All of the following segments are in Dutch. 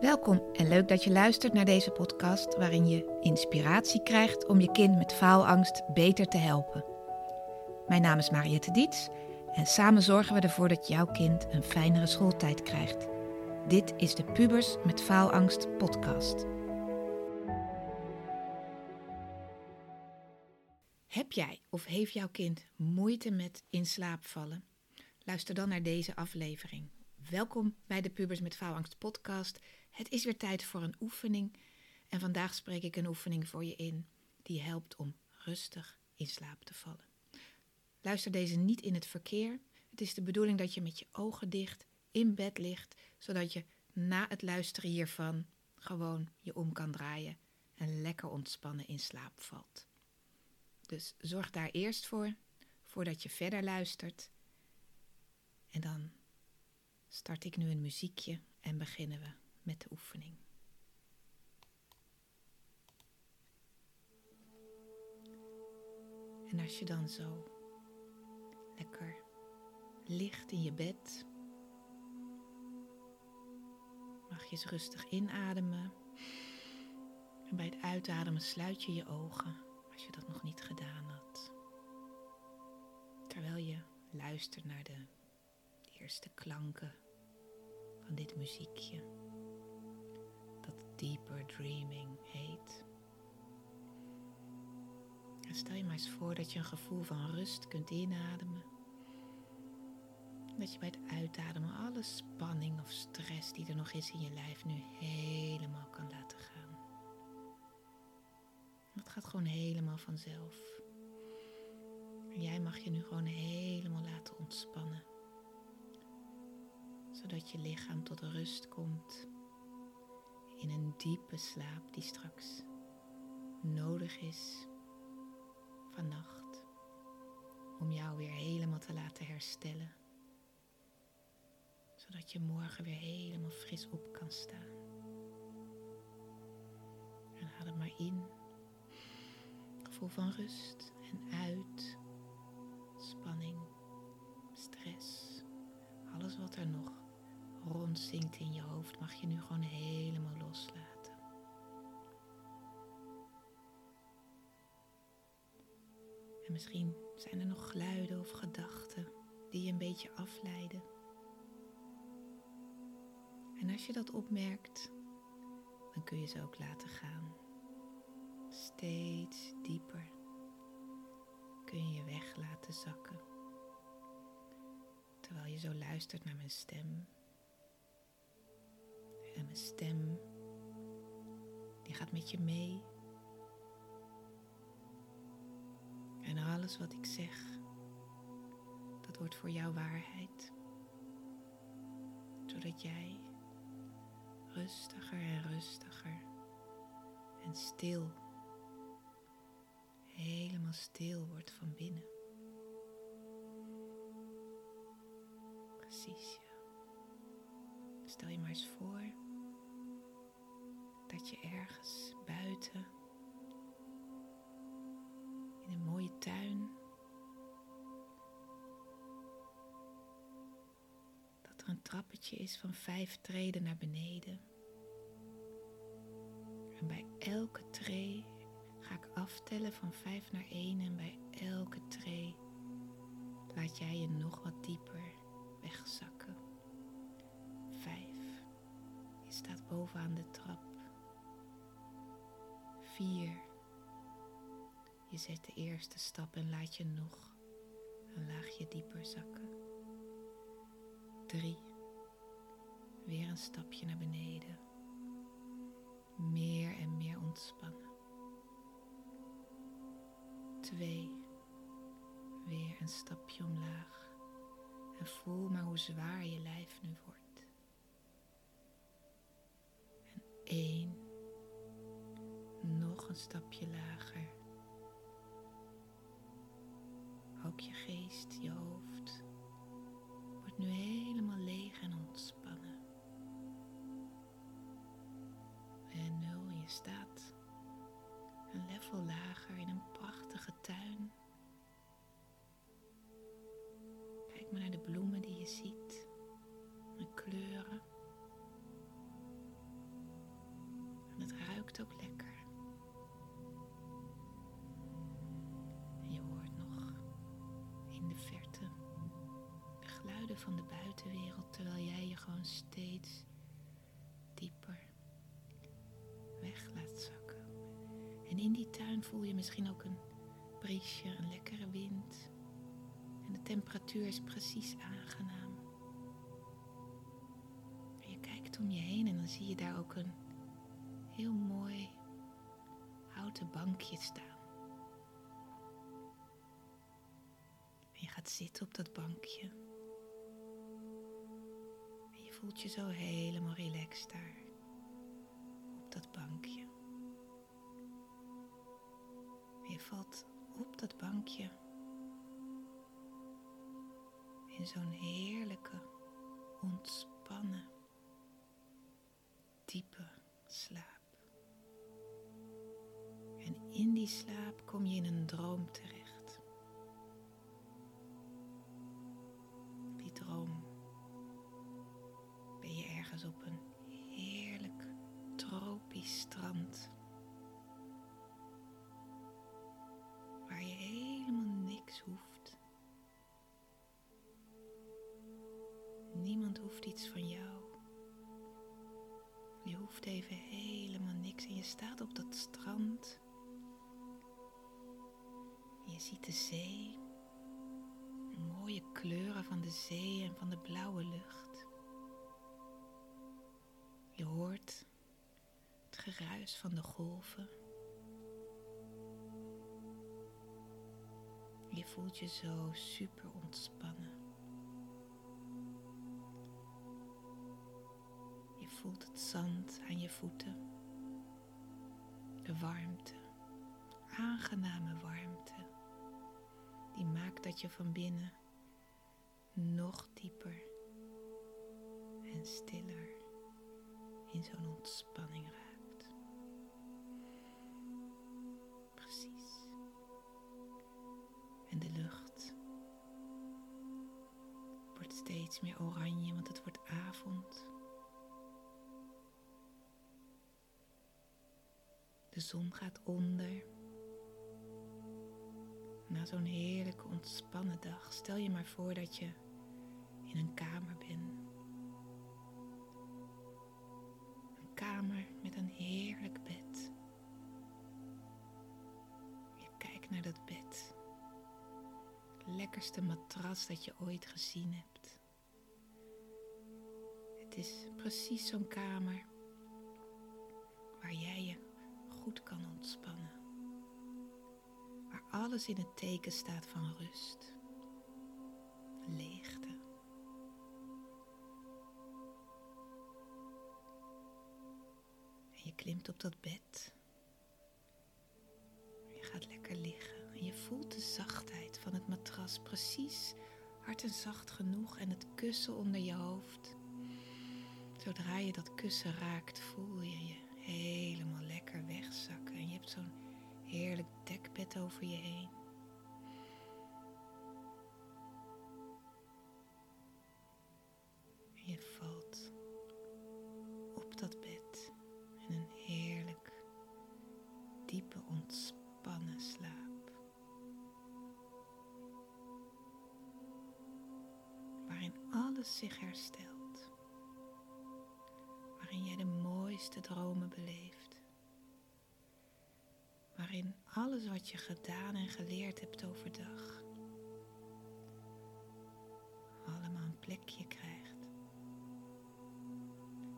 Welkom en leuk dat je luistert naar deze podcast waarin je inspiratie krijgt om je kind met faalangst beter te helpen. Mijn naam is Mariette Diets en samen zorgen we ervoor dat jouw kind een fijnere schooltijd krijgt. Dit is de Pubers met Faalangst podcast. Heb jij of heeft jouw kind moeite met in slaap vallen? Luister dan naar deze aflevering. Welkom bij de Pubers met Faalangst podcast. Het is weer tijd voor een oefening en vandaag spreek ik een oefening voor je in die helpt om rustig in slaap te vallen. Luister deze niet in het verkeer. Het is de bedoeling dat je met je ogen dicht in bed ligt, zodat je na het luisteren hiervan gewoon je om kan draaien en lekker ontspannen in slaap valt. Dus zorg daar eerst voor, voordat je verder luistert. En dan start ik nu een muziekje en beginnen we met de oefening. En als je dan zo lekker ligt in je bed, mag je eens rustig inademen. En bij het uitademen sluit je je ogen als je dat nog niet gedaan had. Terwijl je luistert naar de eerste klanken van dit muziekje dat Deeper Dreaming heet. En stel je maar eens voor dat je een gevoel van rust kunt inademen. Dat je bij het uitademen alle spanning of stress die er nog is in je lijf nu helemaal kan laten gaan. Dat gaat gewoon helemaal vanzelf. Jij mag je nu gewoon helemaal laten ontspannen zodat je lichaam tot rust komt in een diepe slaap die straks nodig is vannacht om jou weer helemaal te laten herstellen, zodat je morgen weer helemaal fris op kan staan. En adem maar in, gevoel van rust en uit, spanning, stress, alles wat er nog rondzinkt in je hoofd, mag je nu gewoon helemaal loslaten. En misschien zijn er nog geluiden of gedachten die je een beetje afleiden. En als je dat opmerkt, dan kun je ze ook laten gaan. Steeds dieper kun je je weg laten zakken. Terwijl je zo luistert naar mijn stem en mijn stem, die gaat met je mee. En alles wat ik zeg, dat wordt voor jou waarheid. Zodat jij rustiger en rustiger en stil, helemaal stil wordt van binnen. Precies, ja. Stel je maar eens voor je ergens buiten in een mooie tuin dat er een trappetje is van vijf treden naar beneden. En bij elke tree ga ik aftellen van vijf naar één en bij elke tree laat jij je nog wat dieper wegzakken. Vijf. Je staat bovenaan de trap. 4. Je zet de eerste stap en laat je nog een laagje dieper zakken. 3. Weer een stapje naar beneden. Meer en meer ontspannen. 2. Weer een stapje omlaag. En voel maar hoe zwaar je lijf nu wordt. En 1 een stapje lager. Ook je geest, je hoofd wordt nu helemaal leeg en ontspannen. En nul, je staat een level lager in een prachtige tuin. Kijk maar naar de bloemen die je ziet, de kleuren. slaapt ook lekker. Van de buitenwereld terwijl jij je gewoon steeds dieper weg laat zakken. En in die tuin voel je misschien ook een briesje, een lekkere wind. En de temperatuur is precies aangenaam. En je kijkt om je heen en dan zie je daar ook een heel mooi houten bankje staan. En je gaat zitten op dat bankje. Voelt je zo helemaal relaxed daar. Op dat bankje. Je valt op dat bankje in zo'n heerlijke, ontspannen, diepe slaap. En in die slaap kom je in een droom terecht. Strand. Waar je helemaal niks hoeft. Niemand hoeft iets van jou. Je hoeft even helemaal niks en je staat op dat strand. Je ziet de zee, de mooie kleuren van de zee en van de blauwe lucht. Je hoort geruis van de golven. Je voelt je zo super ontspannen. Je voelt het zand aan je voeten. De warmte, aangename warmte, die maakt dat je van binnen nog dieper en stiller in zo'n ontspanning raakt. Meer oranje, want het wordt avond. De zon gaat onder. Na zo'n heerlijke ontspannen dag, stel je maar voor dat je in een kamer bent. Een kamer met een heerlijk bed. Je kijkt naar dat bed. Lekkerste matras dat je ooit gezien hebt. Is precies zo'n kamer waar jij je goed kan ontspannen. Waar alles in het teken staat van rust, leegte. En je klimt op dat bed. Je gaat lekker liggen en je voelt de zachtheid van het matras precies hard en zacht genoeg en het kussen onder je hoofd. Zodra je dat kussen raakt, voel je je helemaal lekker wegzakken. En je hebt zo'n heerlijk dekbed over je heen. En je valt op dat bed in een heerlijk, diepe, ontspannen slaap. Waarin alles zich herstelt waarin jij de mooiste dromen beleeft. Waarin alles wat je gedaan en geleerd hebt overdag allemaal een plekje krijgt.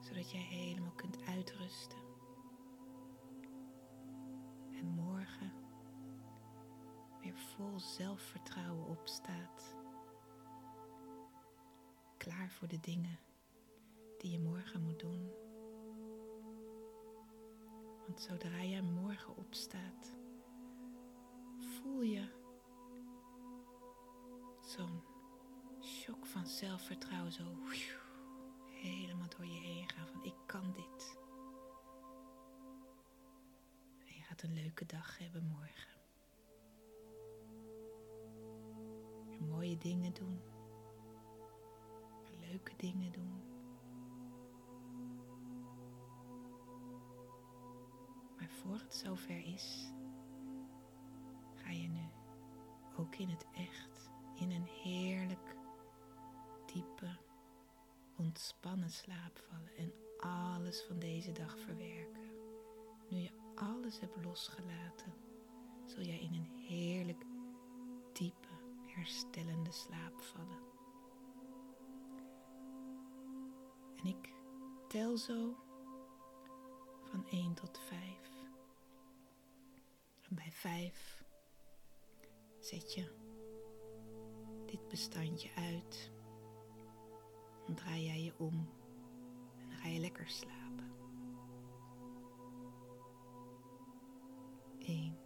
Zodat jij helemaal kunt uitrusten. En morgen weer vol zelfvertrouwen opstaat. Klaar voor de dingen die je morgen moet doen. Want zodra jij morgen opstaat, voel je zo'n shock van zelfvertrouwen zo helemaal door je heen gaan van ik kan dit. En je gaat een leuke dag hebben morgen. mooie dingen doen. Leuke dingen doen. Voor het zover is, ga je nu ook in het echt in een heerlijk diepe, ontspannen slaap vallen en alles van deze dag verwerken. Nu je alles hebt losgelaten, zul jij in een heerlijk diepe, herstellende slaap vallen. En ik tel zo van 1 tot 5 bij 5 zet je dit bestandje uit. Dan draai jij je om en ga je lekker slapen. 1